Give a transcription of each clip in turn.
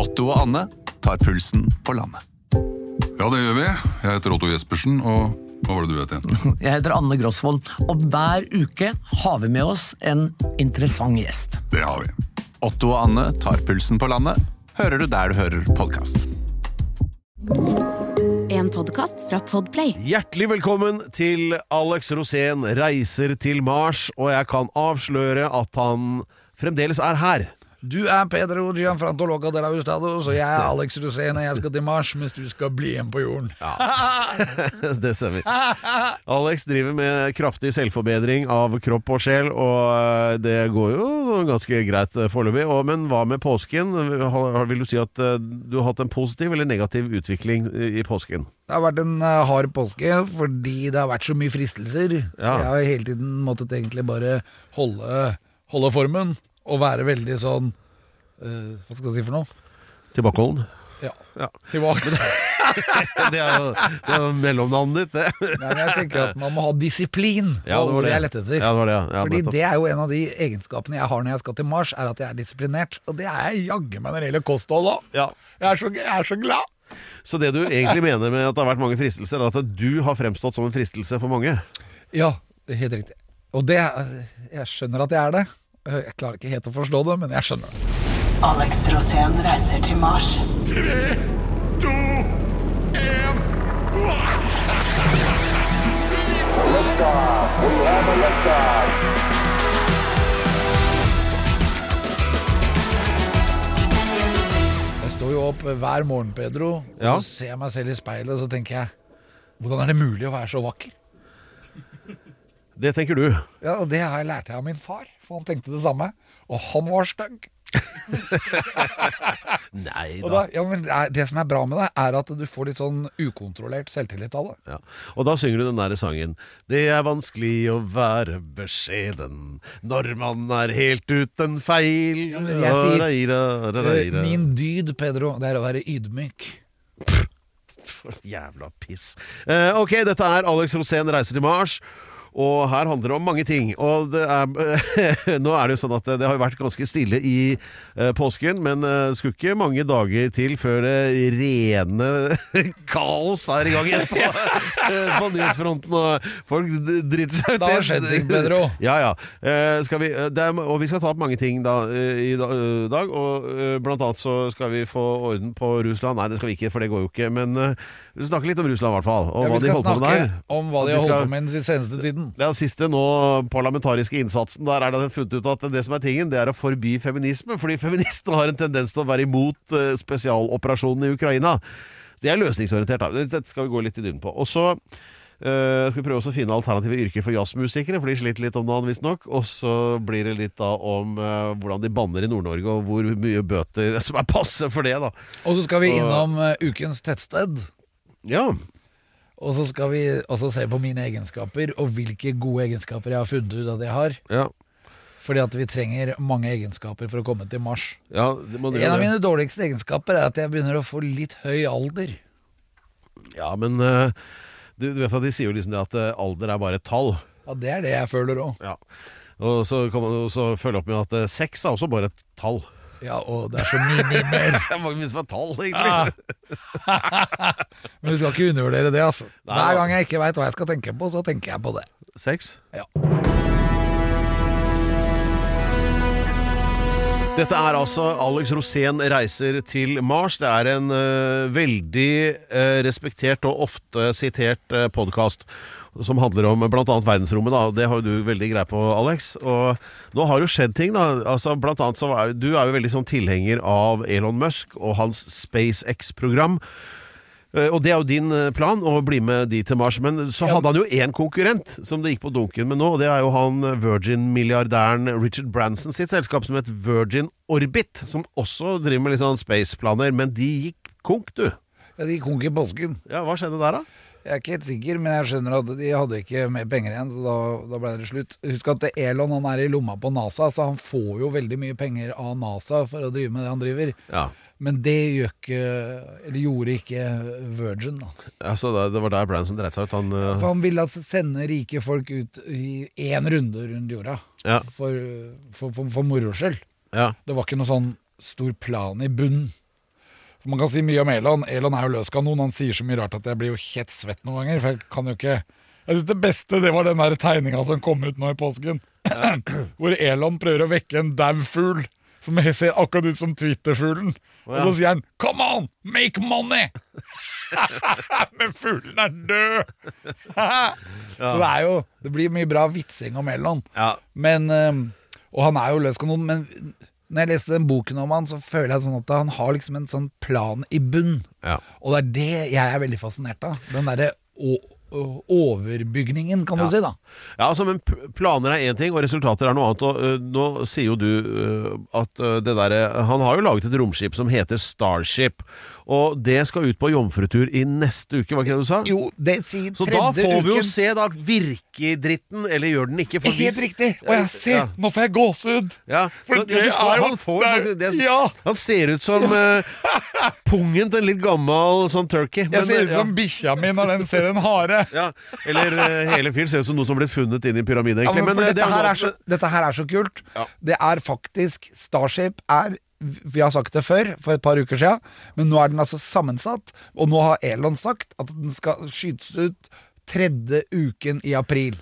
Otto og Anne tar pulsen på landet. Ja, det gjør vi. Jeg heter Otto Jespersen, og hva var det du het igjen? Jeg heter Anne Grosvold, og hver uke har vi med oss en interessant gjest. Det har vi. Otto og Anne tar pulsen på landet, hører du der du hører podkast. En podkast fra Podplay. Hjertelig velkommen til Alex Rosén reiser til Mars, og jeg kan avsløre at han fremdeles er her. Du er Pedro Gianfrantoloca de la Ustados, og jeg er Alex Rosén, og jeg skal til Mars, mens du skal bli igjen på jorden. Det stemmer. Alex driver med kraftig selvforbedring av kropp og sjel, og eh, det går jo ganske greit eh, foreløpig. Men hva med påsken? Vil du si at eh, du har hatt en positiv eller negativ utvikling i påsken? Det har vært en hard påske fordi det har vært så mye fristelser. Ja. Jeg har hele tiden måttet egentlig bare holde, holde formen og være veldig sånn eh, Hva skal jeg si for noe? Tilbakeholden? Ja. Ja. Tilbake. Det er jo, det er jo mellomnavnet ditt, det. Nei, men jeg tenker at man må ha disiplin. Ja, det var det. jeg lette etter. Ja, det var det, ja. Fordi nettopp. det er jo en av de egenskapene jeg har når jeg skal til Mars, er at jeg er disiplinert. Og det er jeg jaggu meg når det gjelder kosthold òg. Ja. Jeg, er så- jeg er så glad. Så det du egentlig mener med at det har vært mange fristelser, er at du har fremstått som en fristelse for mange? Ja, helt riktig. Og det Jeg skjønner at jeg er det. Jeg klarer ikke helt å forstå det, men jeg skjønner det. Alex Rosén reiser til Mars. Jeg står jo opp hver morgen, Pedro, og Ja. så ser jeg meg selv i speilet, og så tenker jeg Hvordan er det mulig å være så vakker? Det tenker du. Ja, Og det har jeg lært av min far, for han tenkte det samme. Og han var stygg. Nei Og da, ja, men det er- som er bra med det, er at du får litt sånn ukontrollert selvtillit av det. Ja. Og da synger du den der sangen Det er vanskelig å være beskjeden Når man er helt uten feil Ja, jeg sier. Eh, Min dyd, Pedro, det er å være ydmyk. For Jævla piss Uh, Ok, dette er Alex Rosén reiser til Mars og her handler det om mange ting. Og er, nå er det jo sånn at det har vært ganske stille i eh, påsken, men det skulle ikke mange dager til før det rene kaos er i gang igjen på, eh, på nyhetsfronten, og folk driter seg ut. Da har skjedd ting, Pedro. Ja, ja. Eh, skal vi, det er, og vi skal ta opp mange ting da, eh, i eh, dag. Og eh, blant annet så skal vi få orden på Russland. Nei, det skal vi ikke, for det går jo ikke. Men eh, vi snakke litt om Russland, i hvert fall. Og Ja, hva de holder på med der. om hva de har holdt på med den seneste tiden. det siste nå, parlamentariske innsatsen, der er det funnet ut at det som er tingen, det er å forby feminisme. Fordi feministene har en tendens til å være imot eh, spesialoperasjonen i Ukraina. Så de er løsningsorientert. da. Dette skal vi gå litt i dybden på. Og så Uh, skal vi prøve å finne alternative yrker for jazzmusikere, for de sliter litt om dagen, visstnok. Og så blir det litt da om uh, hvordan de banner i Nord-Norge, og hvor mye bøter som er passe for det, da. Og så skal vi innom uh, ukens tettsted. Ja. Og så skal vi også se på mine egenskaper, og hvilke gode egenskaper jeg har funnet ut at jeg har. Ja. Fordi at vi trenger mange egenskaper for å komme til Mars. ja En av mine dårligste egenskaper er at jeg begynner å få litt høy alder. Ja, men eh, du, du vet at de sier jo liksom det at eh, alder er bare et tall. Ja, Det er det jeg føler òg. Ja. Og så kan man også følge opp med at eh, sex er også bare et tall. Ja, og det er så mye, mye mer. Det er mange som er tall, egentlig. Men du skal ikke undervurdere det, altså. Hver gang jeg ikke veit hva jeg skal tenke på, så tenker jeg på det. Sex? Ja. Dette er altså Alex Rosén reiser til Mars. Det er en uh, veldig uh, respektert og ofte sitert uh, podkast som handler om bl.a. verdensrommet. Da. Det har jo du veldig greie på, Alex. Og nå har jo skjedd ting. da altså, blant annet så er, Du er jo veldig sånn tilhenger av Elon Musk og hans SpaceX-program. Eh, Og det er jo din eh, plan, å bli med de til Mars. Men så hadde han jo én konkurrent som det gikk på dunken med nå, og det er jo han eh, Virgin-milliardæren Richard Branson sitt selskap som het Virgin Orbit, som også driver med litt sånn spaceplaner, men de gikk konk, du. Ja, De gikk konk i påsken. Ja, hva skjedde der, da? Jeg er ikke helt sikker, men jeg skjønner at de hadde ikke mer penger igjen, så da, da ble det slutt. Husk at Elon han er i lomma på NASA, så han får jo veldig mye penger av NASA for å drive med det han driver. Ja, Men det gjør ikke, eller gjorde ikke Virgin. da. altså det, var der Branson dreit seg ut. Han uh... For han ville altså sende rike folk ut i én runde rundt jorda. Ja. For, for, for, for moro skyld. Ja. Det var ikke noe sånn stor plan i bunnen. For Man kan si mye om Elon. Elon er jo løs kanon. Han sier så mye rart at jeg blir jo helt svett noen ganger. For jeg kan jo ikke Jeg synes det beste det var den tegninga som kom ut nå i påsken. Hvor Elon prøver å vekke en dau fugl. Som ser akkurat ut som Twitter-fuglen. Og så sier han 'come on, make money'! Men fuglen er død! Så det er jo Det blir mye bra vitsing om Elon. Ja. Men Og han er jo løs kanon, men når jeg leste den boken om han, så føler jeg sånn at han har liksom en sånn plan i bunn. Ja. Og det er det jeg er veldig fascinert av. Den derre overbygningen, kan du si, da. Ja, altså, men Planer er én ting, og resultater er noe annet. Og uh, Nå sier jo du uh, at uh, det derre Han har jo laget et romskip som heter Starship. Og det skal ut på jomfrutur i neste uke, var ikke det du sa? Jo, det sier Så da tredje får vi jo uken. se, da. Virker dritten, eller gjør den ikke? For Helt hvis- riktig! Å ja, se! Ja. Nå får jeg gåsehud! Ja, For så, det ja, du får, er jo- han får det er- faktisk det, ja. Han ser ut som øh, pungen til en litt gammel sånn turkey. Jeg men, ser ut ja. som bikkja mi når den ser en hare. ja, Eller øh, hele fyren ser ut som noe som ble funnet inn i en pyramide, Ja, egentlig. men for men, øh, dette, det her noe er så, dette her er så kult. Ja. Det er faktisk Starship er Vi har sagt det før, for et par uker siden, men nå er den altså sammensatt. Og nå har Elon sagt at den skal skytes ut tredje uken i april.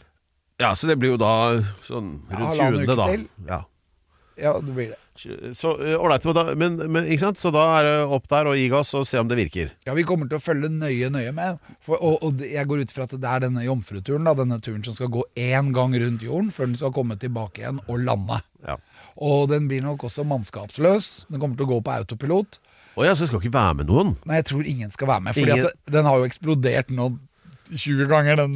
Ja, så det blir jo da sånn rundt ja, 20. da. til. Ja. Ja, det blir det. Så da- men, men ikke sant? Så da er det opp der og gi gass og se om det virker. Ja, Vi kommer til å følge nøye nøye med. For, og, og jeg går ut fra at det er denne jomfruturen, da, denne turen som skal gå én gang rundt jorden før den skal komme tilbake igjen og lande. Ja. Og den blir nok også mannskapsløs. Den kommer til å gå på autopilot. Oh ja, så skal ikke være med noen? Nei, jeg tror ingen skal være med, Fordi Ingen- at den har jo eksplodert nå 20 ganger, den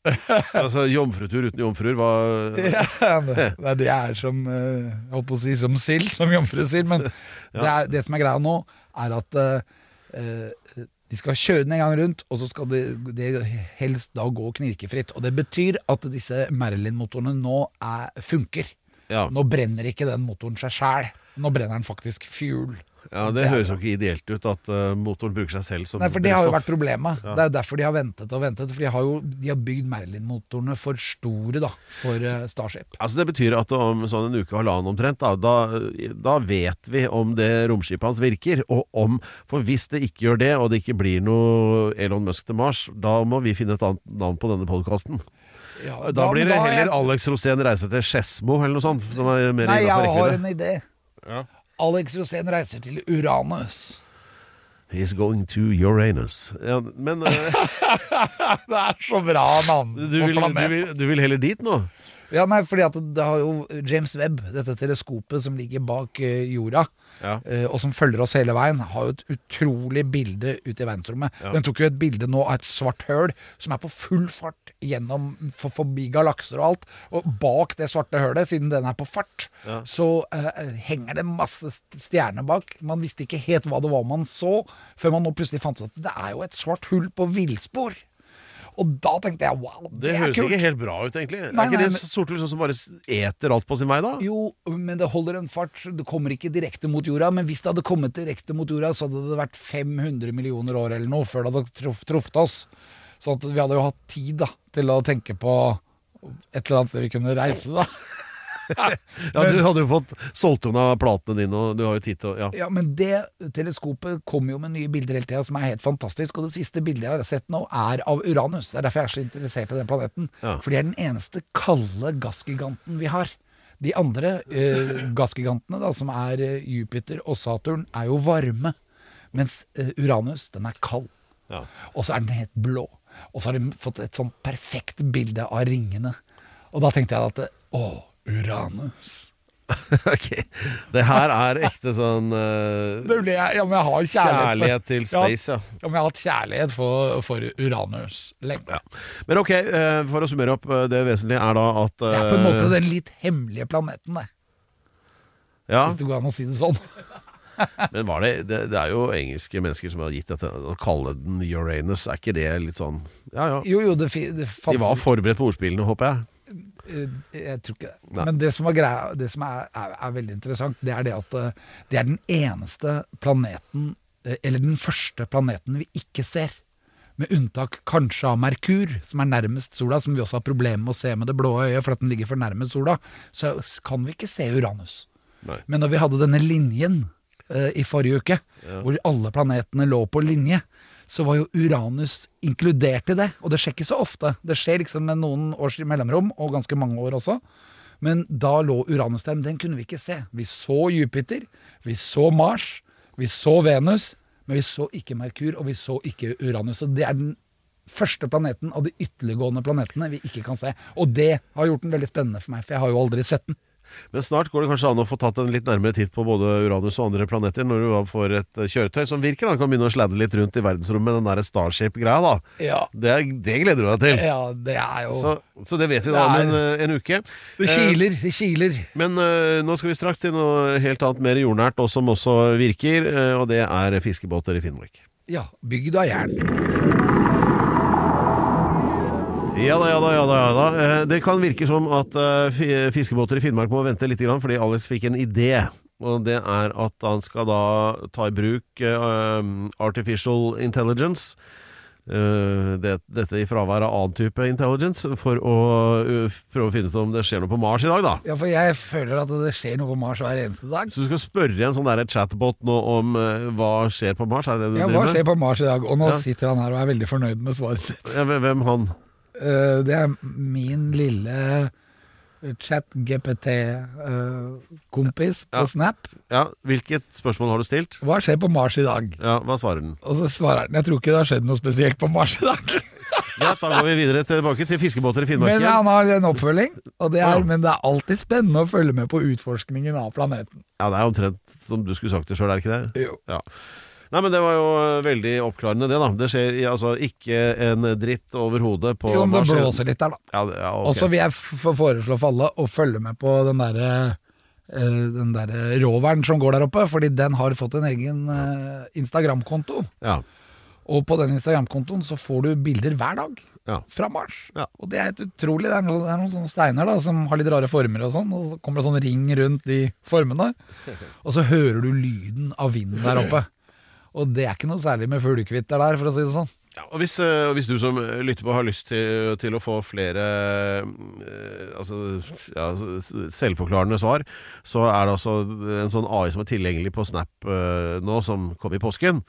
altså, Jomfrutur uten jomfruer, hva ja, det, er som eh, Jeg holdt på å si som sild, som jomfrusild. Men det, er, det som er greia nå, er at eh, de skal kjøre den en gang rundt, og så skal det, det helst da gå knirkefritt. Og det betyr at disse Merlin-motorene nå er, funker. Ja. Nå brenner ikke den motoren seg sjæl. Nå brenner den faktisk fuel. ja, Det høres jo ikke ideelt ut at uh, motoren bruker seg selv som Nei, for det har jo vært problemet. Det er jo derfor de har ventet og ventet. For de har jo de har bygd Merlin-motorene for store da, for uh, Starship. Altså Det betyr at om sånn en uke og halvannen omtrent, da, da, da vet vi om det romskipet hans virker. Og om, For hvis det ikke gjør det, og det ikke blir noe Elon Musk til Mars, da må vi finne et annet navn på denne podkasten. Ja, Da, blir det da heller jeg- Alex Rosén reiser til Skedsmo, eller noe sånt. Som er mer Nei, jeg har en idé. Ja. Alex Rosén reiser til Uranus. He's going to Uranus. Ja, men uh... Det er så bra navn du, vil, du, vil, du vil heller dit nå? Ja, nei, fordi at det har jo James Webb, dette teleskopet som ligger bak eh, jorda, Ja. eh, og som følger oss hele veien, har jo et utrolig bilde ute i verdensrommet. Den tok jo et bilde nå av et svart høl som er på full fart gjennom for, forbi galakser og alt. Og bak det svarte hølet, siden den er på fart, så eh, henger det masse stjerner bak. Man visste ikke helt hva det var man så, før man nå plutselig fant ut at det er jo et svart hull på villspor. Og da tenkte jeg wow, det, Det høres kult. ikke helt bra ut, egentlig. Nei, er ikke nei, det men- sorthull sånn som bare eter alt på sin vei, da? Jo, men det holder en fart. Det kommer ikke direkte mot jorda. Men hvis det hadde kommet direkte mot jorda, så hadde det vært 500 millioner år eller noe før det hadde truff, truffet oss. Så vi hadde jo hatt tid da, til å tenke på et eller annet sted vi kunne reise, da. Ja, Du hadde jo fått solgt unna platene dine, og du har jo tid til å ja. Ja, Men det teleskopet kommer jo med nye bilder hele tida som er helt fantastisk. Og det siste bildet jeg har sett nå, er av Uranus. Det er derfor jeg er så interessert i den planeten. Ja. For det er den eneste kalde gassgiganten vi har. De andre eh, gassgigantene, da, som er eh, Jupiter og Saturn, er jo varme. Mens eh, Uranus, den er kald. Ja. Og så er den helt blå. Og så har de fått et sånn perfekt bilde av ringene. Og da tenkte jeg at Å, Uranus. ok. Det her er ekte sånn uh, Det ble jeg, ja, men jeg har kjærlighet, Kjærlighet til space, ja. Ja, men jeg har hatt kjærlighet for, for Uranus lenge. Men ok, uh, for å summere opp, Uh, det vesentlige er da at Det er på en måte den litt hemmelige planeten, det. Ja, Hvis det går an å si det sånn. men var det, det Det er jo engelske mennesker som har gitt dette Å kalle den Uranus, er ikke det litt sånn Ja ja. Jo, jo, det, det De var forberedt på ordspillene, håper jeg. Eh, Jeg tror ikke det. Nei. Men det som, var greia, det som er, er, er veldig interessant, det er det at eh, det er den eneste planeten, eh, eller den første planeten vi ikke ser. Med unntak kanskje av Merkur, som er nærmest sola, som vi også har problemer med å se med det blå øyet, for at den ligger for nærmest sola, så kan vi ikke se Uranus. Nei. Men når vi hadde denne linjen uh, i forrige uke, hvor alle planetene lå på linje, så var jo Uranus inkludert i det. Og det skjer ikke så ofte. Det skjer liksom med noen års mellomrom, og ganske mange år også. Men da lå Uranus der, men den kunne vi ikke se. Vi så Jupiter, vi så Mars, vi så Venus, men vi så ikke Merkur, og vi så ikke Uranus. Og det er den første planeten av de ytterliggående planetene vi ikke kan se. Og det har gjort den veldig spennende for meg, for jeg har jo aldri sett den. Men snart går det kanskje an å få tatt en litt nærmere titt på både Uranus og andre planeter når du får et eh, kjøretøy som virker da, kan begynne å sladde litt rundt i verdensrommet med den der Starship-greia, da. Ja. Det, det gleder du deg til. Ja, det er jo Så, så det vet vi da om en, eh, en uke. Det kiler, det kiler. Men uh, nå skal vi straks til noe helt annet, mer jordnært, og som også virker, uh, og det er fiskebåter i Finnmark. Ja, bygd av jern. Ja da, ja da, ja da. ja da. Eh, Det kan virke som at eh, fiskebåter i Finnmark må vente litt, fordi Alex fikk en idé. Og det er at han skal da ta i bruk eh, artificial intelligence. det, dette i fravær av annen type intelligence, for å prøve å finne ut om det skjer noe på Mars i dag, da. Ja, for jeg føler at det skjer noe på Mars hver eneste dag. Så du skal spørre en sånn der chatbot nå om uh, hva skjer på Mars? Er det det du Ja, driver hva skjer på Mars i dag? Og nå Ja. sitter han her og er veldig fornøyd med svaret sitt. Ja, hvem han? Eh, det er min lille chat-GPT-kompis på Ja. Snap. Ja, Hvilket spørsmål har du stilt? Hva skjer på Mars i dag? Ja, Hva svarer den? Og så svarer den jeg tror ikke det har skjedd noe spesielt på Mars i dag. ja, da går vi videre tilbake til fiskebåter i Finnmark. Men han har en oppfølging, det er, Ja. men det er alltid spennende å følge med på utforskningen av planeten. Ja, Det er omtrent som du skulle sagt det sjøl, er det ikke det? Jo. Ja. Nei, men Det var jo eh, veldig oppklarende, det. da Det skjer altså ikke en dritt overhodet på Jo, men det blåser litt der, da. Ja, det- ja, ok. Og så vil jeg f- foreslå for alle å følge med på den derre eh, den der roveren som går der oppe, fordi den har fått en egen eh, Instagram-konto. ja. Og på den Instagram-kontoen så får du bilder hver dag Ja. fra Mars. Ja. Og det er helt utrolig. Det er, noen, det er noen sånne steiner da som har litt rare former og sånn, og så kommer det sånn ring rundt de formene. Og så hører du lyden av vinden der oppe. Og det er ikke noe særlig med fuglekvitter der, for å si det sånn. Ja, og hvis, eh, og hvis du som lytter på har lyst til, til å få flere eh, altså, ja, selvforklarende svar, så er det altså en sånn AI som er tilgjengelig på Snap eh, nå, som kom i påsken.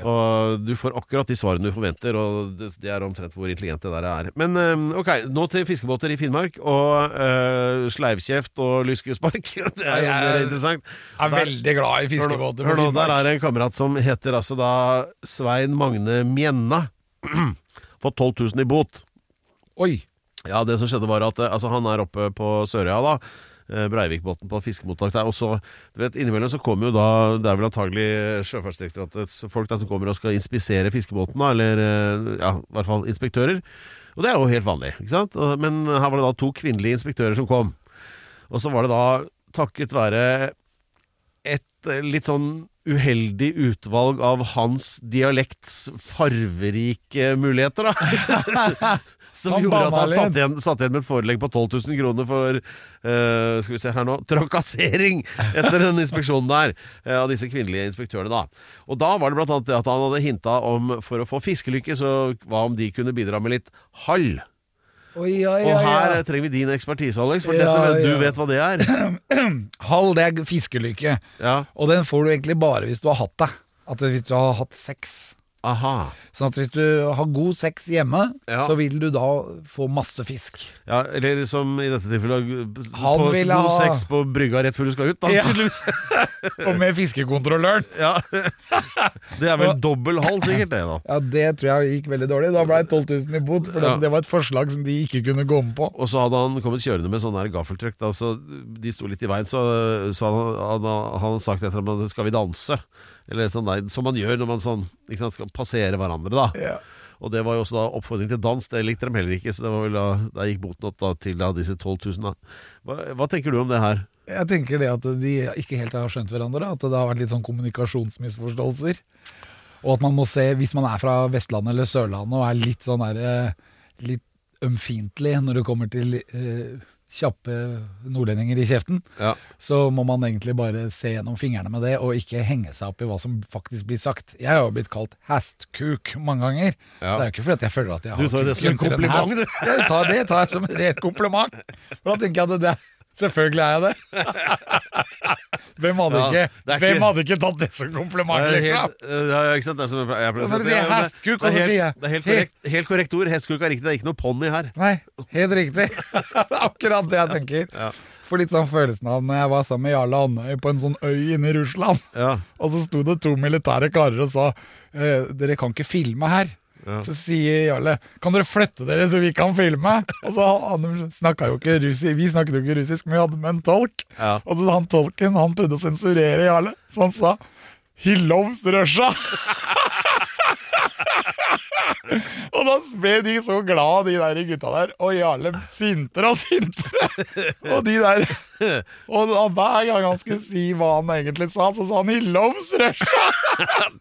Og du får akkurat de svarene du forventer, og det, er omtrent hvor intelligent det der er. Men ok, nå til fiskebåter i Finnmark, og uh, sleivkjeft og lyskespark. Det er jo mer interessant. Jeg er veldig glad i Hør nå, fiskebåter hør på nå, der er en kamerat som heter altså da Svein Magne Mjenna. Fått 12 000 i bot. Oi! Ja, det som skjedde var at eh, altså, han er oppe på Sørøya da. eh, Breivikbotn på fiskemottak der. Og så, du vet, innimellom så kommer jo da Det er vel antagelig Sjøfartsdirektoratets folk der som kommer og skal inspisere fiskebåten, da. Eller eh, ja, i hvert fall inspektører. Og det er jo helt vanlig, ikke sant. Men her var det da to kvinnelige inspektører som kom. Og så var det da takket være et litt sånn uheldig utvalg av hans dialekts farverike muligheter, da. Som Han gjorde at han satt igjen, satt igjen med et forelegg på 12 000 kroner for uh, skal vi se her nå, trakassering etter den inspeksjonen der uh, av disse kvinnelige inspektørene. da. Og da var det blant annet det at han hadde hinta om for å få fiskelykke, så hva om de kunne bidra med litt hall? Oi, oi, Og her trenger vi din ekspertise, Alex, for Ja, dette, du ja. vet hva det er. Hall, det er fiskelykke. Ja, Og den får du egentlig bare hvis du har hatt det. At hvis du har hatt sex. Aha. Sånn at hvis du har god sex hjemme, Ja. så vil du da få masse fisk. Ja, eller som i dette tilfellet Han på god ha- sex på brygga rett før du skal ut, da, Ja. tydeligvis. Og med fiskekontrolløren! Ja. Det er vel dobbel halv, sikkert, det, da. Ja, det tror jeg gikk veldig dårlig. Da ble det 12 000 i bot, for Ja. det, var et forslag som de ikke kunne gå med på. Og så hadde han kommet kjørende med sånn gaffeltruck, da, så de sto litt i veien, så, så hadde han, han sagt etter dem skal vi danse? Eller sånn der, som man gjør når man sånn, sant, skal passere hverandre, da. Ja. Og det var jo også da oppfordring til dans, det likte de heller ikke, så det var vel da, der gikk boten opp da til da, disse 12 000. Da. Hva, hva tenker du om det her? Jeg tenker det at de ikke helt har skjønt hverandre, at det har vært litt sånn kommunikasjonsmisforståelser. Og at man må se, hvis man er fra Vestlandet eller Sørlandet og er litt sånn der eh, Litt ømfintlig når det kommer til eh, kjappe nordlendinger i kjeften, Ja. så må man egentlig bare se gjennom fingrene med det, og ikke henge seg opp i hva som faktisk blir sagt. Jeg har jo blitt kalt hastkuk mange ganger. Ja. Det er jo ikke fordi at jeg føler at jeg har Du tar det som en kompliment, hast. Jeg tar det tar jeg som et rent kompliment. For da tenker jeg at det, Selvfølgelig er jeg det. Hvem hadde, Ja, ikke, hvem ikke- hadde ikke tatt det som kompliment, Det er helt, ja, ikke sant? Det er jeg pleier- å si. sier Ja, men det- hestkuk, og så sier jeg- Det er helt korrekt, helt korrekt ord. Hestkuk er riktig, det er ikke noe ponni her. Nei, helt riktig. Det er Akkurat det jeg tenker. For litt sånn følelsen av når jeg var sammen med Jarle Andøy på en sånn øy inne i Russland. Ja. Og så sto det to militære karer og sa eh, Dere kan ikke filme her. Så sier Jarle Kan dere flytte dere så vi kan filme? Og så han snakka jo ikke russisk Vi snakket jo ikke russisk, men vi hadde med en tolk. Ja. Og han tolken han prøvde å sensurere Jarle, så han sa He loves Russia! og da ble de så glad, de der gutta der. Og Jarle sintere og sintere. og de der Og da, hver gang han skulle si hva han egentlig sa, så sa han 'He loves Russia'!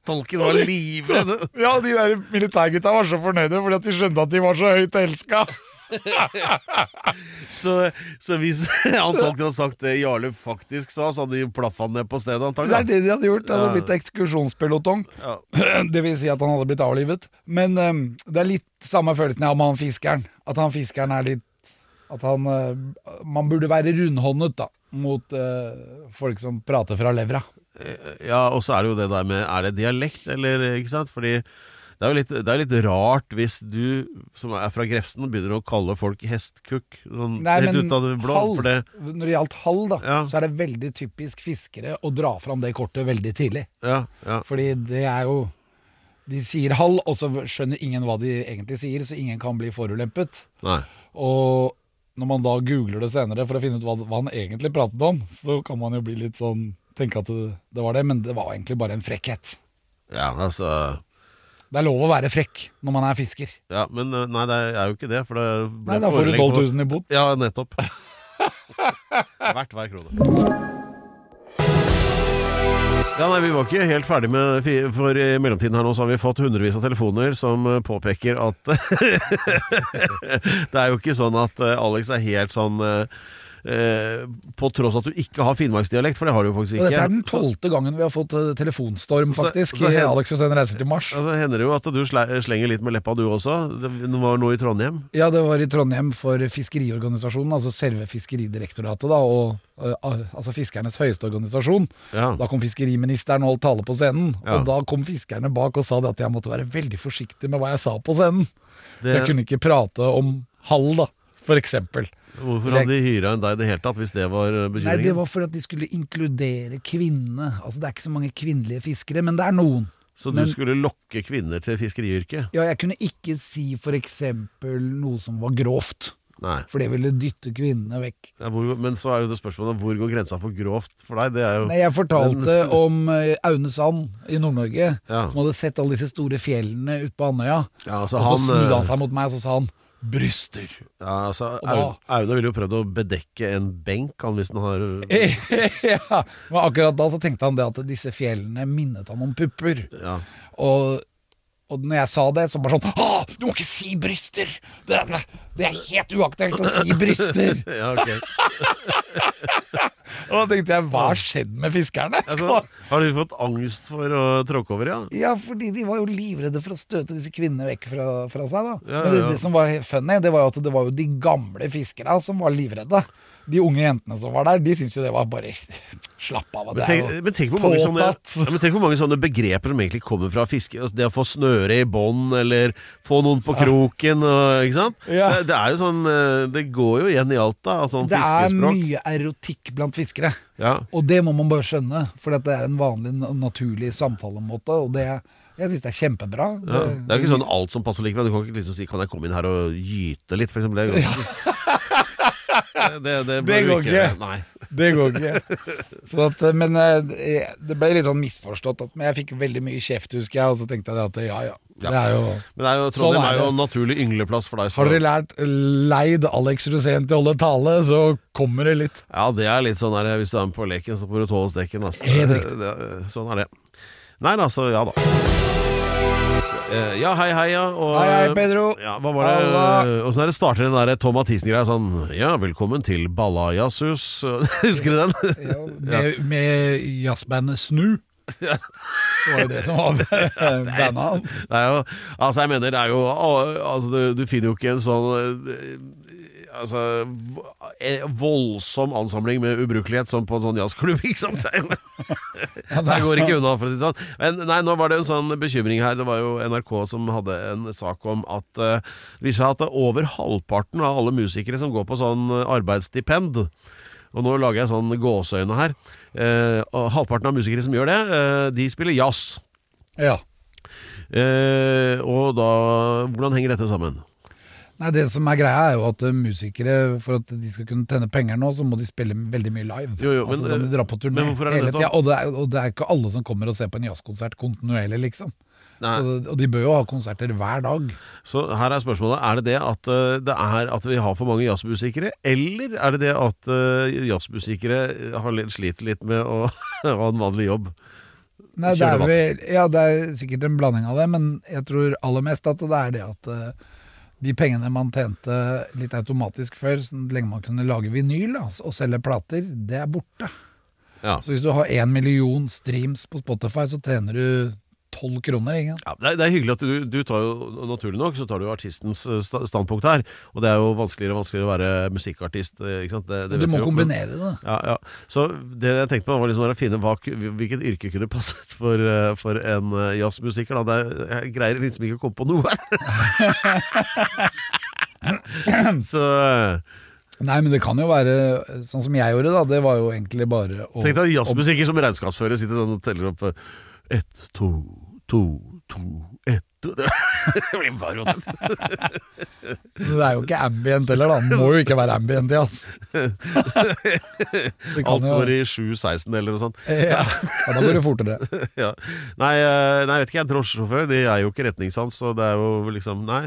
Tolken var livredd. Ja, de der militærgutta var så fornøyde fordi at de skjønte at de var så høyt elska. Så, så hvis antakelig hadde sagt det Jarle faktisk sa, så hadde de plaffa ned på stedet, Det er det de hadde gjort. Det hadde blitt ekskursjonspelotong. Ja. Det vil si at han hadde blitt avlivet. Men um, det er litt samme følelsen jeg har med han fiskeren. At han fiskeren er litt At han uh, Man burde være rundhåndet, da. Mot uh, folk som prater fra levra. Ja, og så er det jo det der med Er det dialekt, eller ikke sant? Fordi det er jo litt, det er litt rart hvis du som er fra Grefsen, begynner å kalle folk hestkukk. Sånn Nei, rett men ut av det blå. hall, For det, når det gjaldt hall, da, Ja. så er det veldig typisk fiskere å dra fram det kortet veldig tidlig. ja, ja. Fordi det er jo De sier hall, og så skjønner ingen hva de egentlig sier, så ingen kan bli forulempet. Nei. Og når man da googler det senere for å finne ut hva, hva han egentlig pratet om, så kan man jo bli litt sånn Tenke at det, det var det, men det var egentlig bare en frekkhet. Ja, altså Det er lov å være frekk når man er fisker. Ja, men eh, nei, det er jo ikke det, for det Nei, da får du forelegg 12 000 i bot. Ja, nettopp. Verdt hver krone. Ja, nei, Vi var ikke helt ferdig med For i mellomtiden her nå så har vi fått hundrevis av telefoner som eh, påpeker at Det er jo ikke sånn at eh, Alex er helt sånn eh, På tross at du ikke har finnmarksdialekt, for det har du jo faktisk Og ikke. dette er den Så- tolvte gangen vi har fått eh, telefonstorm, Så- faktisk, så i Alex Josén reiser til Mars. Altså, hender det jo at du slenger litt med leppa du også. Det var noe i Trondheim. Ja, det var i Trondheim for Fiskeriorganisasjonen, altså selve Fiskeridirektoratet, da, og eh, altså fiskernes høyeste organisasjon. Ja. Da kom fiskeriministeren og holdt tale på scenen, Ja. og da kom fiskerne bak og sa det at jeg måtte være veldig forsiktig med hva jeg sa på scenen. Det- Jeg kunne ikke prate om hall, da, for eksempel. Hvorfor hadde de hyra en deg i det hele tatt, hvis det var bekymringen? Nei, det var for at de skulle inkludere kvinnene. Altså, det er ikke så mange kvinnelige fiskere, men det er noen. Så du men- skulle lokke kvinner til fiskeriyrket? Ja, jeg kunne ikke si for eksempel noe som var grovt, Nei. for det ville dytte kvinnene vekk. Ja, hvor, men så er jo det spørsmålet hvor går grensa for grovt for deg? Det er jo Nei, jeg fortalte om eh, Aune Sand i Nord-Norge, Ja. som hadde sett alle disse store fjellene ute på Andøya. Ja, altså, og så han, snudde eh, han seg mot meg og så sa han 'bryster'. ja, altså, Aune ville jo prøvd å bedekke en benk, han hvis han har ja, men akkurat da så tenkte han det at disse fjellene minnet han om pupper. Ja. Og, og når jeg sa det, så bare sånn Å, du må ikke si bryster! Det, det er helt uaktuelt å si bryster! ja, ok. Og da tenkte jeg, hva har skjedd med fiskerne? Altså, har du fått angst for å tråkke over, ja? Ja, fordi de var jo livredde for å støte disse kvinnene vekk fra, fra seg. da Ja, Men det, det som var funny, det var jo at det var jo de gamle fiskerne som var livredde. De unge jentene som var der, de syntes jo det var bare Slapp av. Men Det er jo men, tenk hvor mange sånne, ja, men tenk hvor mange sånne begreper som egentlig kommer fra fiske. Altså, det å få snøre i bånd, eller få noen på kroken. Og, ikke sant? Ja. Det, det er jo sånn eh, Det går jo igjen i alt, da. Sånn Det er mye erotikk blant fiskere. Ja. Og det må man bare skjønne, for det er en vanlig, naturlig samtalemåte. Og det, jeg syns det er kjempebra. Ja. Det er jo ikke sånn alt som passer likevel. Du kan ikke liksom si 'kan jeg komme inn her og gyte litt', for eksempel. Det, det, det, Det går ikke. Nei. Det går ikke. Så at, men eh, det ble litt sånn misforstått. At, men jeg fikk veldig mye kjeft, husker jeg, og så tenkte jeg at ja ja. Det er jo Men det er jo, Sånn Trondheim er er jo en naturlig yngleplass for deg. så- Har dere lært leid Alex Rosén til å holde tale, så kommer det litt. Ja, det er litt sånn der, Hvis du er med på leken, så får du tåle dekken. Altså. Helt riktig. Sånn er det. Nei da, så ja da. Eh, Ja, hei, hei, ja. Og, Hei, hei, Pedro. Ja, hva var det Halla. Åssen er det starter den der Tom Mathisen-greia sånn Ja, velkommen til Ballajasus. Husker du den? med, med jazzbandet Snu. Det var jo det som var bandet hans. Altså jeg mener det er jo altså du, du finner jo ikke en sånn eh, altså, eh, voldsom ansamling med ubrukelighet som på en sånn jazzklubb, ikke sant? Det går ikke unna, for å si det sånn. Men nei, nå var det en sånn bekymring her. Det var jo NRK som hadde en sak om at uh, at det at over halvparten av alle musikere som går på sånn eh, arbeidsstipend Og nå lager jeg sånn gåseøyne her. Uh, og halvparten av musikere som gjør det, uh, de spiller jazz. Ja. Og da Hvordan henger dette sammen? Nei, Det som er greia, er jo at eh, musikere, for at de skal kunne tjene penger nå, så må de spille veldig mye live. Jo, jo, altså, men, de dra på turné hele tida. Og, det og det er ikke alle som kommer og ser på en jazzkonsert kontinuerlig, liksom. Så, og de bør jo ha konserter hver dag. Så her er spørsmålet Er det det at eh, det er at vi har for mange jazzmusikere, eller er det det at eh, jazzmusikere har sliter litt med å ha en vanlig jobb? Nei, det er, vel, ja, det er sikkert en blanding av det, men jeg tror aller mest at det er det at de pengene man tjente litt automatisk før, så lenge man kunne lage vinyl da, og selge plater, det er borte. Ja. Så hvis du har én million streams på Spotify, så tjener du tolv kroner. Ikke? Ja, det, er, det er hyggelig at du, du tar jo Naturlig nok så tar du artistens eh, standpunkt her. Og det er jo vanskeligere og vanskeligere å være musikkartist. eh, Ikke sant? Det, det Du må jo, men- kombinere det. Ja, ja. Så det jeg tenkte på var liksom å finne hva, hvilket yrke kunne passet for, eh, for en jazzmusiker. Da. Det, er- jeg greier liksom ikke å komme på noe. så Nei, men det kan jo være sånn som jeg gjorde, da. Det var jo egentlig bare å tenk deg jazzmusiker som regnskapsfører sitter sånn og teller opp ett, to, to, to, ett. Det blir bare. Men Det er jo ikke ambient heller, da. Det må jo ikke være ambient i altså. Det Alt jo går i 7-16 eller noe sånt. ja, ja, da går det fortere. Ja. Nei, eh, nei, jeg vet ikke, jeg drosjesjåfør. De er jo ikke retningssans, så det er jo liksom Nei.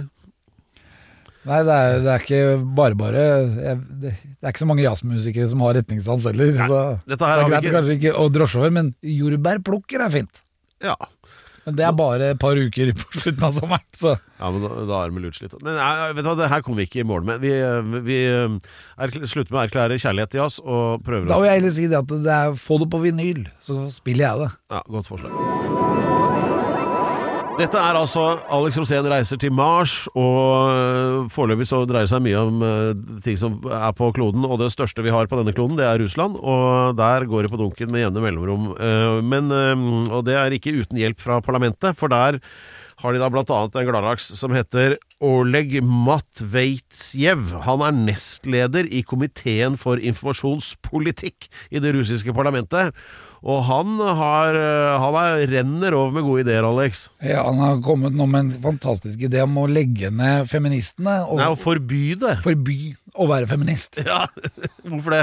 Nei, det er, det er ikke bare bare. Jeg, det, det er ikke så mange jazzmusikere som har retningssans heller. Så dette det er greit ikke- kanskje ikke å drosjesjåfør, men jordbærplukker er fint. Ja. Men det er bare et par uker på slutten av sommeren. Så Ja, men da, da er det lurt slitt. Men nei, vet du hva, det her kommer vi ikke i mål med. Vi, vi er, slutter med å erklære kjærlighet til jazz og prøver da vil jeg heller si det at det er få det på vinyl, så spiller jeg det. Ja, Godt forslag. Dette er altså Alex Rosén reiser til Mars, og øh, foreløpig så dreier det seg mye om øh, ting som er på kloden, og det største vi har på denne kloden, det er Russland, og der går det på dunken med jevne mellomrom. Eh, Men, og det er ikke uten hjelp fra parlamentet, for der har de da blant annet en gladlaks som heter Oleg Matveitsjev. Han er nestleder i komiteen for informasjonspolitikk i det russiske parlamentet. Og han, har, øh, han er, renner over med gode ideer, Alex. Ja, Han har kommet nå med en fantastisk idé om å legge ned feministene og Nei, å forby det. forby å være feminist. Ja, hvorfor det?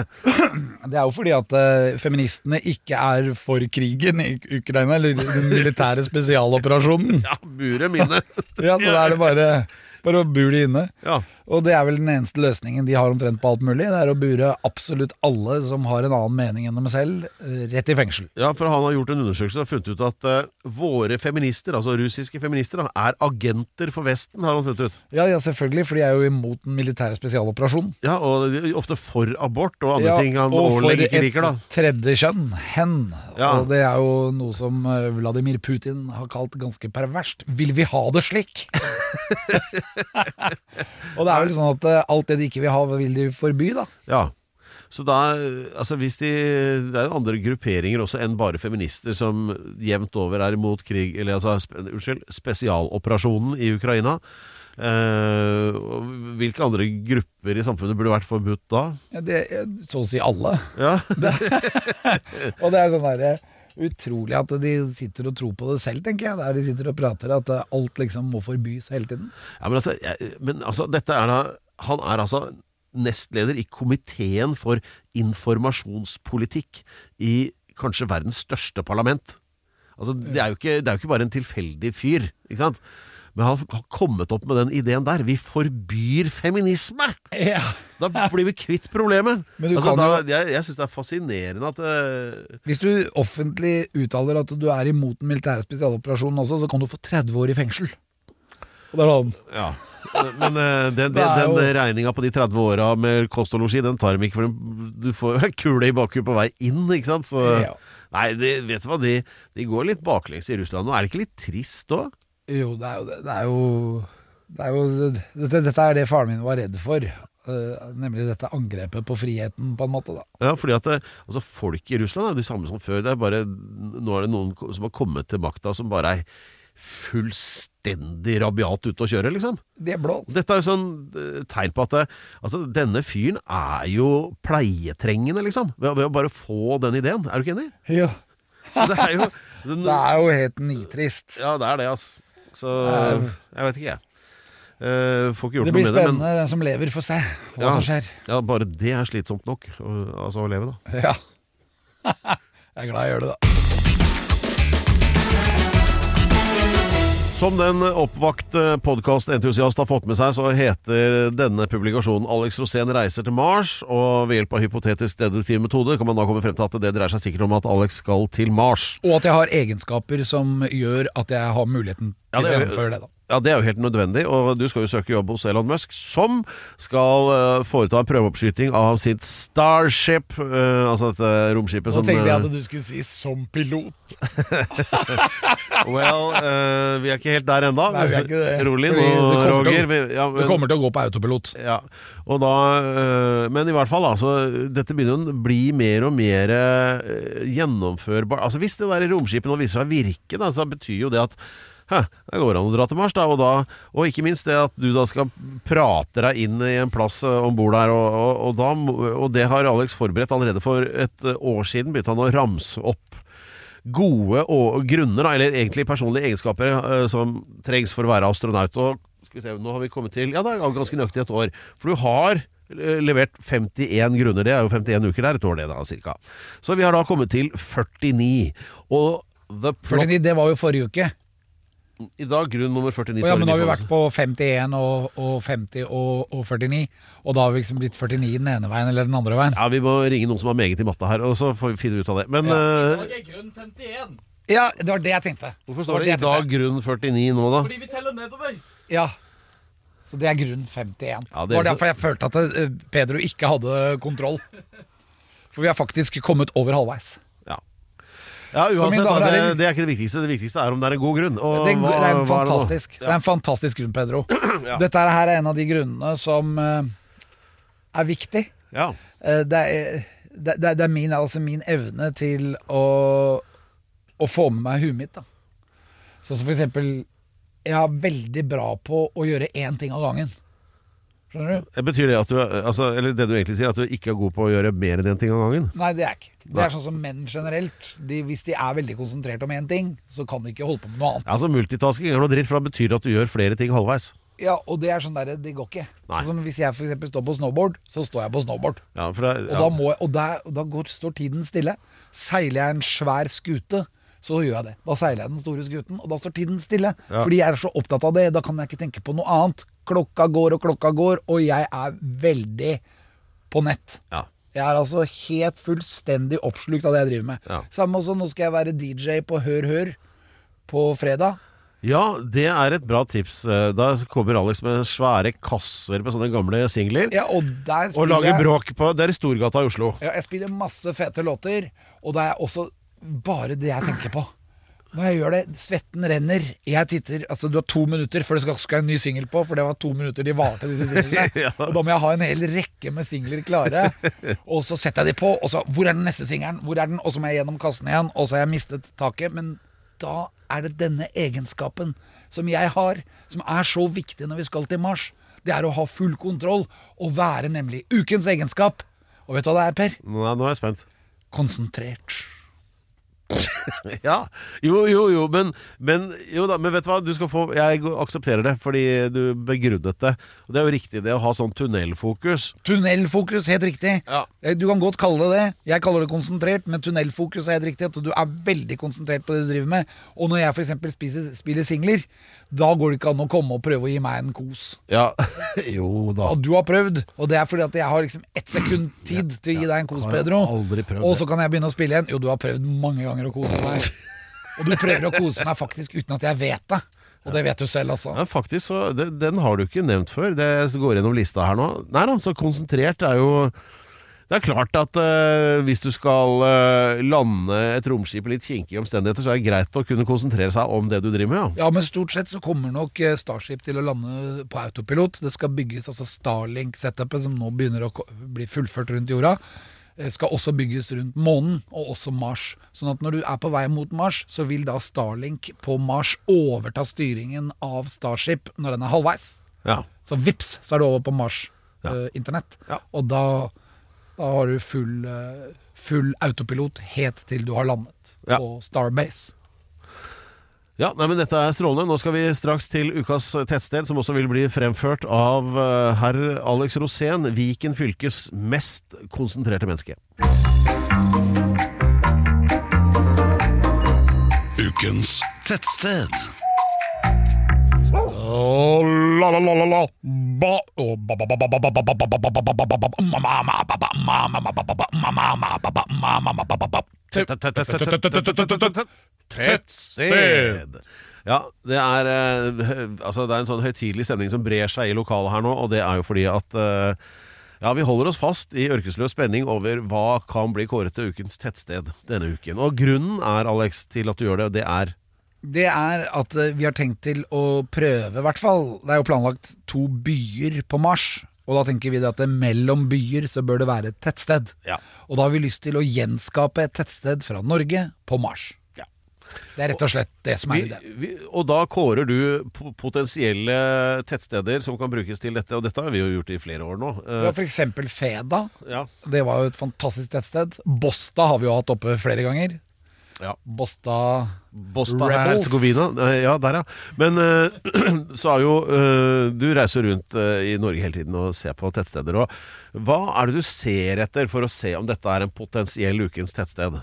Det er jo fordi at eh, feministene ikke er for krigen i Ukraina, eller den militære spesialoperasjonen. Ja, buret mine. Ja, så da er det bare, bare å bure de inne. Ja. Og det er vel den eneste løsningen de har omtrent på alt mulig. Det er å bure absolutt alle som har en annen mening enn dem selv, eh, rett i fengsel. ja, for han har gjort en undersøkelse og funnet ut at uh, våre feminister, altså russiske feminister, da, er agenter for Vesten, har han funnet ut. Ja, ja, selvfølgelig, for de er jo imot den militære spesialoperasjonen. Ja, og ofte for abort og andre Ja, ting han og for liker, da. et for et tredje kjønn, hen. Ja. Og det er jo noe som eh, Vladimir Putin har kalt ganske perverst. Vil vi ha det slik? og det er vel sånn at eh, alt det de ikke vil ha, vil de forby, da. Ja. Så da, altså hvis de Det er jo andre grupperinger også enn bare feminister som jevnt over er imot krig Eller altså, spe, unnskyld, spesialoperasjonen i Ukraina. Eh, hvilke andre grupper i samfunnet burde vært forbudt da? Ja, det, så å si alle. Ja, Og det er sånn derre utrolig at de sitter og tror på det selv, tenker jeg. Der de sitter og prater at eh, alt liksom må forbys hele tiden. ja men, altså, jeg, men altså, dette er da Han er altså nestleder i komiteen for informasjonspolitikk i kanskje verdens største parlament. Altså, det er jo ikke, det er jo ikke bare en tilfeldig fyr, ikke sant? Men han har kommet opp med den ideen der. Vi forbyr feminisme! Ja. Da blir vi kvitt problemet. Men du altså, kan da, jo- jeg jeg syns det er fascinerende at uh... Hvis du offentlig uttaler at du er imot den militære spesialoperasjonen også, så kan du få 30 år i fengsel. Og det er sånn Ja. Men uh, den, den, den, jo- den regninga på de 30 åra med kost og losji, den tar de ikke, for du får kule i bakhuet på vei inn, ikke sant? Så, Ja. Nei, de, vet du hva, de, de går litt baklengs i Russland nå. Er det ikke litt trist òg? Jo, det er jo det. Er jo, det er jo dette, dette er det faren min var redd for. Uh, nemlig dette angrepet på friheten, på en måte. da Ja, fordi at det, altså Folk i Russland er de samme som før. Det er bare, nå er det noen som har kommet til makta som bare er fullstendig rabiat ute å kjøre, liksom. Det er blått Dette er jo sånn eh, tegn på at det, altså, denne fyren er jo pleietrengende, liksom. Ved, ved å bare få den ideen. Er du ikke enig? Ja. Så det er jo den, Det er jo helt nitrist. Ja, det er det, altså. Så jeg vet ikke, jeg. Uh, Det blir med det, men spennende, den som lever, får se hva Ja. som skjer. ja, bare det er slitsomt nok. Altså å leve, da. Ja. jeg er glad jeg gjør det, da. Som den oppvakte podkastentusiast har fått med seg, så heter denne publikasjonen 'Alex Rosén reiser til Mars'. Og ved hjelp av hypotetisk deduktiv metode kan man da komme frem til at det dreier seg sikkert om at Alex skal til Mars. Og at jeg har egenskaper som gjør at jeg har muligheten Ja, til det å gjennomføre det. da Ja, Det er jo helt nødvendig, og du skal jo søke jobb hos Elon Musk, som skal uh, foreta en prøveoppskyting av sitt Starship, uh, altså dette romskipet Nå som tenkte jeg eh, at du skulle si 'som pilot'. Well, uh, vi er ikke helt der ennå. Det. Nå, det til å- Roger. Vi, ja, men- kommer til å gå på autopilot. Ja, og da, men i hvert fall altså, Dette begynner å bli mer og mer gjennomførbart Altså Hvis det der romskipet nå viser seg å virke da, Så betyr jo det at Hæ, det går an å dra til Mars da Og, da, og ikke minst det at du da skal prate deg inn i en plass om ombord der og, og, da, og det har Alex forberedt allerede for et øh, år siden Begynte han å ramse opp gode grunner, da, eller egentlig personlige egenskaper eh, som trengs for å være astronaut. Og skal vi se, nå har vi kommet til Ja, det er ganske nøyaktig et år. For du har eh, levert 51 grunner. Det er jo 51 uker der, et år det da, cirka. Så vi har da kommet til 49. Og the plot 49, det var jo forrige uke. I dag grunn nummer 49. Oh, ja, men nå har vi vært på 51 og, og 50 og, og 49. Og da har vi liksom blitt 49 den ene veien eller den andre veien. Ja, Vi må ringe noen som har meget i matte her, og så får vi finne ut av det. Men eh, Ja, det var det jeg tenkte. hvorfor står det det i dag grunn 49 nå, da? Fordi vi teller nedover. Ja. Så det er grunn 51. Ja, det, det er var så- derfor jeg følte at eh, Pedro ikke hadde kontroll. For vi har faktisk kommet over halvveis. Ja. Ja, uansett, da, det, det er ikke det viktigste. Det viktigste er om det er en god grunn. Og Det er, det er en fantastisk Det er en fantastisk grunn, Pedro. Dette her er en av de grunnene som eh, er viktig. Ja. Eh, det, er, det, det, det er min, altså min evne til å, å få med meg huet mitt. Da. Sånn som for eksempel Jeg er veldig bra på å gjøre én ting av gangen. Skjønner du? Det Betyr det at du altså, Eller det du egentlig sier, at du ikke er god på å gjøre mer enn én ting av gangen? Nei, det er ikke. Det er sånn som menn generelt. De, hvis de er veldig konsentrert om én ting, så kan de ikke holde på med noe annet. Ja, altså Multitasking er noe dritt, for da betyr det at du gjør flere ting halvveis. Ja, og det er sånn der, det går ikke. Sånn som Hvis jeg eksempel står på snowboard, så står jeg på snowboard. Ja, for det, Og da, må og der, da går, står tiden stille. Seiler jeg en svær skute, så gjør jeg det. Da seiler jeg den store skuten, og da står tiden stille. Ja. Fordi jeg er så opptatt av det. Da kan jeg ikke tenke på noe annet. Klokka går og klokka går, og jeg er veldig på nett. Ja. Jeg er altså helt fullstendig oppslukt av det jeg driver med. Ja. Samme også, nå skal jeg være DJ på Hør Hør på fredag. ja, det er et bra tips. Eh, Da kommer Alex med svære kasser med sånne gamle singler. Ja, og Og lager bråk på Det er i Storgata i Oslo. Ja, jeg spiller masse fete låter, og det er også bare det jeg tenker på. Når jeg gjør det, svetten renner. Jeg titter, altså Du har to minutter før det skal, skal en ny singel på, for det var to minutter de varte, disse singlene. Ja. Og da må jeg ha en hel rekke med singler klare. Og så setter jeg de på, og så Hvor er den neste singelen? Hvor er den? Og så må jeg gjennom kassen igjen, og så har jeg mistet taket. Men da er det denne egenskapen som jeg har, som er så viktig når vi skal til Mars. Det er å ha full kontroll, og være nemlig ukens egenskap. Og vet du hva det er, Per? Nå, nå er jeg spent. Konsentrert. Ja, jo, jo, jo, men, men, jo da, men vet du hva? Du skal få, jeg aksepterer det, fordi du begrunnet det. Og det er jo riktig, det å ha sånn tunnelfokus. Tunnelfokus, helt riktig. Ja. Eh, Du kan godt kalle det det. Jeg kaller det konsentrert, men tunnelfokus er helt riktig. At du er veldig konsentrert på det du driver med. Og når jeg f.eks. spiller singler, da går det ikke an å komme og prøve å gi meg en kos. Ja, jo da. Og du har prøvd, og det er fordi at jeg har liksom ett sekund tid til å gi deg en kos, Pedro. Og så kan jeg begynne å spille igjen. Jo, du har prøvd mange ganger å kose meg. Og du prøver å kose meg faktisk uten at jeg vet det. Og det vet du selv, altså. Ja, faktisk så, det, Den har du ikke nevnt før. Det går gjennom lista her nå. Nei da, så konsentrert er jo Det er klart at uh, hvis du skal uh, lande et romskip i litt kinkige omstendigheter, så er det greit å kunne konsentrere seg om det du driver med. Ja. Ja, men stort sett så kommer nok eh, Starship til å lande på autopilot. Det skal bygges altså Starlink-setupet, som nå begynner å bli fullført rundt jorda. Skal også bygges rundt månen, og også Mars. Sånn at når du er på vei mot Mars, så vil da Starlink på Mars overta styringen av Starship når den er halvveis. Ja. Så vips, så er du over på Mars Ja. Ja. Og da, da har du full, eh, full autopilot helt til du har landet Ja. på Starbase. Ja, nei, men Dette er strålende. Nå skal vi straks til ukas tettsted, som også vil bli fremført av eh, herr Alex Rosén, Viken fylkes mest konsentrerte menneske. Ukens Tettsted. Tettsted! Ja, det er, eh, altså det er en sånn høytidelig stemning som brer seg i lokalet her nå, og det er jo fordi at eh, ja, vi holder oss fast i ørkesløs spenning over hva kan bli kåret til ukens tettsted denne uken. Og grunnen er, Alex, til at du gjør det, det er Det er at eh, vi har tenkt til å prøve, i hvert fall Det er jo planlagt to byer på Mars. Og da tenker vi at det mellom byer så bør det være et tettsted. Ja. Og da har vi lyst til å gjenskape et tettsted fra Norge på Mars. Ja. Det er rett og slett det som er ideen. Og da kårer du potensielle tettsteder som kan brukes til dette, og dette har vi jo gjort i flere år nå. Ja, f.eks. Feda. ja, Det var jo et fantastisk tettsted. Bosta har vi jo hatt oppe flere ganger. Ja. Bosta Bosnia-Hercegovina. Eh, Ja, der, ja. Men uh, så er jo uh, Du reiser rundt uh, i Norge hele tiden og ser på tettsteder. Og hva er det du ser etter for å se om dette er en potensiell ukens tettsted?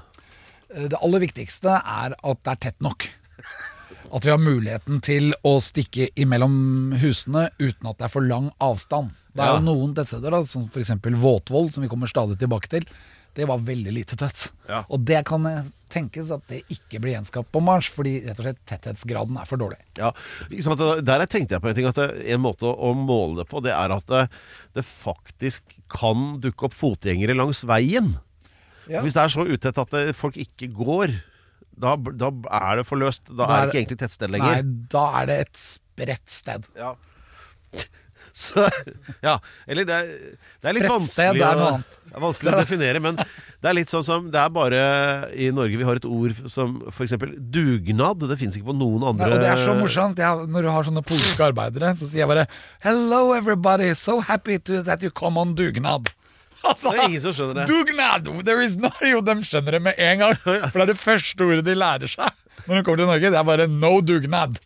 Det aller viktigste er at det er tett nok. At vi har muligheten til å stikke imellom husene uten at det er for lang avstand. Det er Ja. jo noen tettsteder, da, som f.eks. Våtvoll, som vi kommer stadig tilbake til. Det var veldig lite tett. Ja. Og det kan tenkes at det ikke blir gjenskapt på Mars, fordi rett og slett tetthetsgraden er for dårlig. Ja? Der tenkte jeg på en ting at En måte å måle det på, det er at det, det faktisk kan dukke opp fotgjengere langs veien. Ja. Hvis det er så utett at folk ikke går, da, da er det for løst. Da, Da er det ikke egentlig tettsted Nei, lenger. da er det et spredt sted. Ja. Så, ja, eller det er, det er litt vanskelig, å, det er vanskelig å definere, men det er litt sånn som Det er bare i Norge vi har et ord som f.eks. dugnad. Det fins ikke på noen andre Nei, og det er så morsomt. Jeg, når du har sånne polske arbeidere, så sier jeg bare Hello everybody, so happy to, that you come on dugnad. Det er ingen som skjønner det. Dugnad! There is no, jo, de skjønner det med en gang. For det er det første ordet de lærer seg når hun kommer til Norge. Det er bare no dugnad.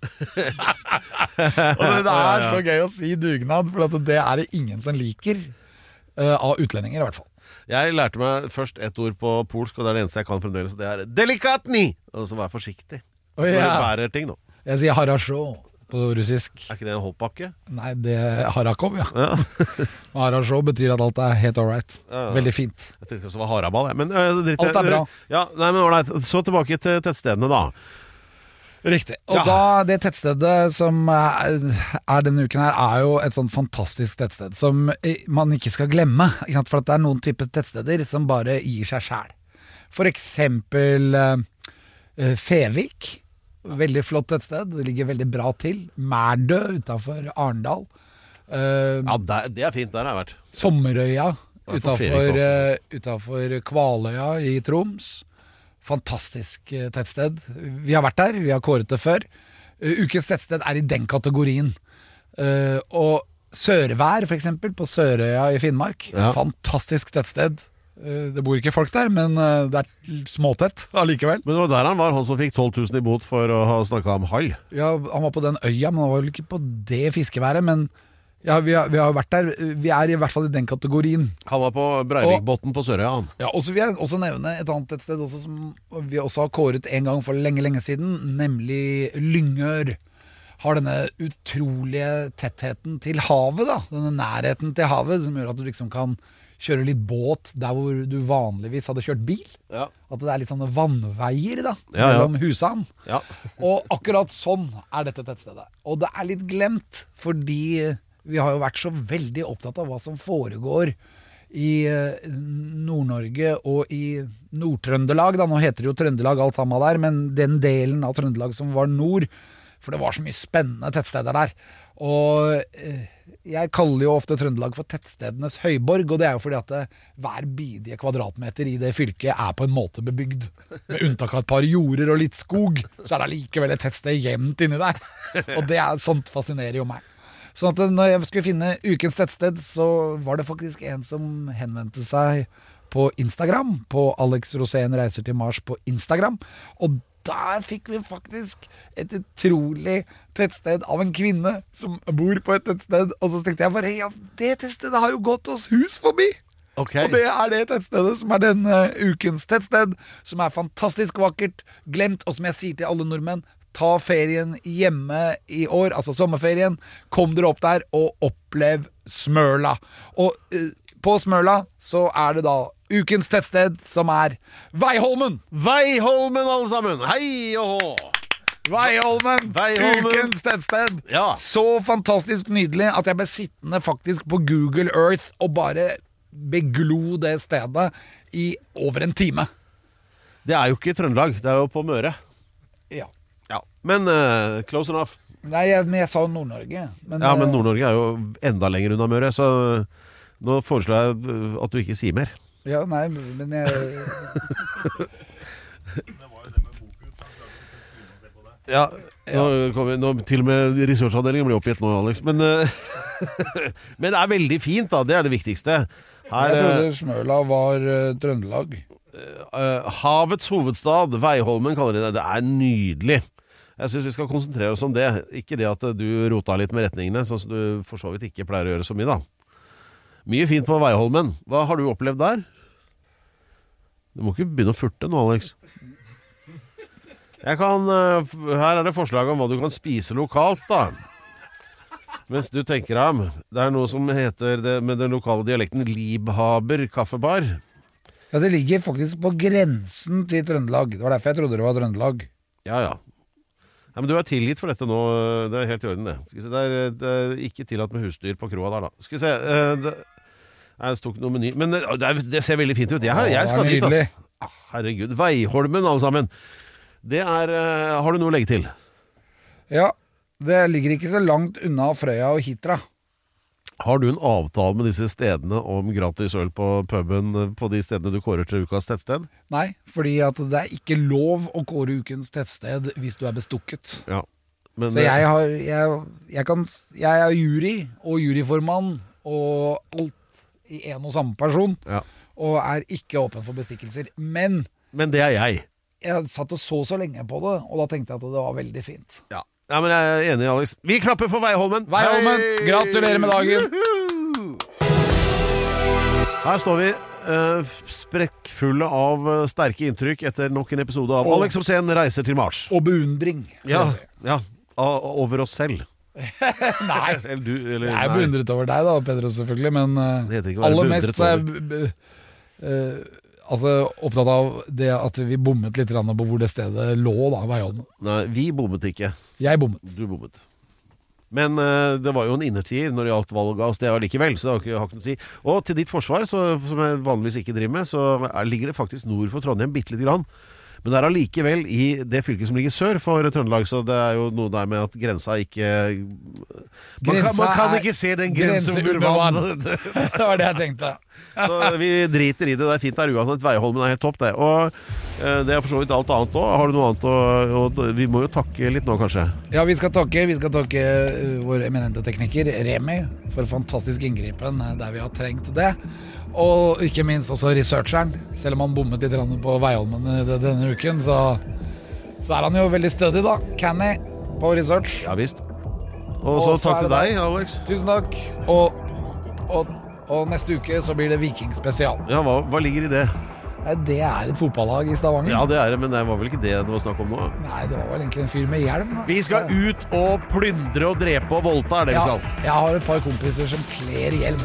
og det, er så gøy å si dugnad, for at det er det ingen som liker. Uh, av utlendinger, i hvert fall. Jeg lærte meg først ett ord på polsk, og det er det eneste jeg kan fremdeles. Det er delikatni! så vær forsiktig. Å, Når du bærer ting, nå. Jeg sier harasjå på russisk. Er ikke det en hoppbakke? Nei, det er harakov, ja. ja. harasjå betyr at alt er helt ålreit. Veldig fint. Jeg tenkte det var haraball, jeg. Men, øh, dritt Alt er bra. Ja, nei, men ålreit. Så tilbake til tettstedene, da. Riktig. Og Ja. da, det tettstedet som er, denne uken her, er jo et sånn fantastisk tettsted som eh, man ikke skal glemme. Ikke? For at det er noen typer tettsteder som bare gir seg sjæl. For eksempel Fevik eh, Fevik. Veldig flott tettsted. Det ligger veldig bra til. Mærdø utafor Arendal. Uh, Ja, der, Det er fint. Der har jeg vært. Sommerøya utafor uh, utenfor Kvaløya i Troms. Fantastisk eh, tettsted. Vi har vært der, vi har kåret det før. Eh, ukens tettsted er i den kategorien. Eh, og Sørvær, f.eks., på Sørøya i Finnmark. Ja. Fantastisk tettsted. Eh, det bor ikke folk der, men eh, det er småtett allikevel. Men det var der han var, han som fikk 12 000 i bot for å ha snakka om hall? Ja, han var på den øya, men han var vel ikke på det fiskeværet. Men ja, vi har, vi har vært der. Vi er i hvert fall i den kategorien. Han var på Breivikbotn på Sørøya, han. Ja, og så vil jeg også nevne et annet et sted også som vi også har kåret en gang for lenge, lenge siden, nemlig Lyngør. Har denne utrolige tettheten til havet, da. Denne nærheten til havet som gjør at du liksom kan kjøre litt båt der hvor du vanligvis hadde kjørt bil. Ja. At det er litt sånne vannveier da, Ja, mellom husene. Ja. Og akkurat sånn er dette tettstedet. Og det er litt glemt, fordi vi har jo vært så veldig opptatt av hva som foregår i eh, Nord-Norge og i Nord-Trøndelag. Nå heter det jo Trøndelag alt sammen der, men den delen av Trøndelag som var nord. For det var så mye spennende tettsteder der. Og eh, jeg kaller jo ofte Trøndelag for tettstedenes høyborg, og det er jo fordi at det, hver bidige kvadratmeter i det fylket er på en måte bebygd. Med unntak av et par jorder og litt skog, så er det allikevel et tettsted jevnt inni der. Og det er sånt fascinerer jo meg. Sånn at når jeg skulle finne ukens tettsted, så var det faktisk en som henvendte seg på Instagram, på Alex Rosén reiser til Mars på Instagram. Og der fikk vi faktisk et utrolig tettsted av en kvinne som bor på et tettsted. Og så tenkte jeg bare ja, det tettstedet har jo gått oss hus forbi! Okay. Og det er det tettstedet som er denne ukens tettsted, som er fantastisk vakkert, glemt, og som jeg sier til alle nordmenn, ta ferien hjemme i år, altså sommerferien. Kom dere opp der og opplev Smøla. Og eh, på Smøla så er det da ukens tettsted, som er Veiholmen! Veiholmen, alle sammen! Hei og hå! Veiholmen, Veiholmen. ukens tettsted. Ja. Så fantastisk nydelig at jeg ble sittende faktisk på Google Earth og bare beglo det stedet i over en time. Det er jo ikke i Trøndelag, det er jo på Møre. Ja. Ja. Men uh, close enough. Nei, jeg, men jeg sa Nord-Norge. Ja, men eh, Nord-Norge er jo enda lenger unna Møre, så nå foreslår jeg eh, at du ikke sier mer. Ja, nei, men jeg Ja, nå, kommer, nå Til og med researchavdelingen blir oppgitt nå, Alex. Men, eh, men det er veldig fint, da. Det er det viktigste. Her, Jeg eh, trodde Smøla var uh, Trøndelag. Uh, havets hovedstad, Veiholmen kaller de det. Det er nydelig. Jeg syns vi skal konsentrere oss om det. Ikke det at du rota litt med retningene, sånn som du for så vidt ikke pleier å gjøre så mye, da. Mye fint på Veiholmen. Hva har du opplevd der? Du må ikke begynne å furte nå, Alex. Jeg kan, eh, her er det forslag om hva du kan spise lokalt, da. Mens du tenker ham. Det er noe som heter det, med den lokale dialekten Liebhaber kaffebar. Ja, Det ligger faktisk på grensen til Trøndelag. Det var derfor jeg trodde det var Trøndelag. Ja, ja. ja men du er tilgitt for dette nå. Det er helt i orden, det. Se, det, er, det er ikke tillatt med husdyr på kroa der, da. Skal vi se eh, det, Nei, det sto ikke noe meny. Men eh, det, det ser veldig fint ut. Jeg, jeg skal dit, altså. Ah, herregud. Veiholmen, alle sammen. Det er eh, Har du noe å legge til? Ja, det ligger ikke så langt unna Frøya og Hitra. Har du en avtale med disse stedene om gratis øl på puben eh, på de stedene du kårer til ukas tettsted? Nei, fordi det er ikke lov å kåre ukens tettsted hvis du er bestukket. Ja. Men, Så jeg har jeg, jeg, kan, jeg er jury og juryformann og alt i én og samme person. Ja. Og er ikke åpen for bestikkelser. Men men det er jeg. jeg satt og så så lenge på det, og da tenkte jeg at det var veldig fint. Ja. ja, men jeg er enig, Alex. Vi klapper for Veiholmen. Veiholmen, Hei! gratulerer med dagen! Her står vi, uh, sprekkfulle av uh, sterke inntrykk etter nok en episode av Og- Alex Rosén reiser til Mars. Og beundring. Ja, ja over oss selv. Nei, Eller du, eller jeg er nei. beundret over deg da, Pedro, selvfølgelig, men være aller mest er jeg eh, altså, opptatt av det at vi bommet litt på hvor det stedet lå, da, Veiholmen. Nei, vi bommet ikke. Jeg bommet. Du bommet. Men uh, det var jo en innertier når det gjaldt valg av sted allikevel, så det har ikke, noe å si. Og til ditt forsvar, så, som jeg vanligvis ikke driver med, så er, ligger det faktisk nord for Trondheim bitte lite grann. Men det er allikevel i det fylket som ligger sør for Trøndelag, så det er jo noe der med at grensa ikke Man, kan, man kan ikke se den grense grensen under vann! det var det jeg tenkte. så vi driter i det. Det er fint der uansett. Veiholmen er helt topp, det. Og eh, det er for så vidt alt annet òg. Har du noe annet å og Vi må jo takke litt nå, kanskje. Ja, vi skal takke, vi skal takke uh, vår eminente tekniker Remi for fantastisk inngripen uh, der vi har trengt det. Og ikke minst også researcheren. Selv om han bommet litt på Veiholmen uh, denne uken, så, så er han jo veldig stødig, da. Canny på research. Ja visst. Og så takk til deg, Alex. Tusen takk. Og, og, og neste uke så blir det Vikingspesial. Ja, hva, hva ligger i det? Det er et fotballag i Stavanger. Ja, det er det, men det var vel ikke det det var snakk om nå? Nei, det var vel egentlig en fyr med hjelm. da. Vi skal ut og plyndre og drepe og voldta, er det vi Ja, skal. jeg har et par kompiser som kler hjelm.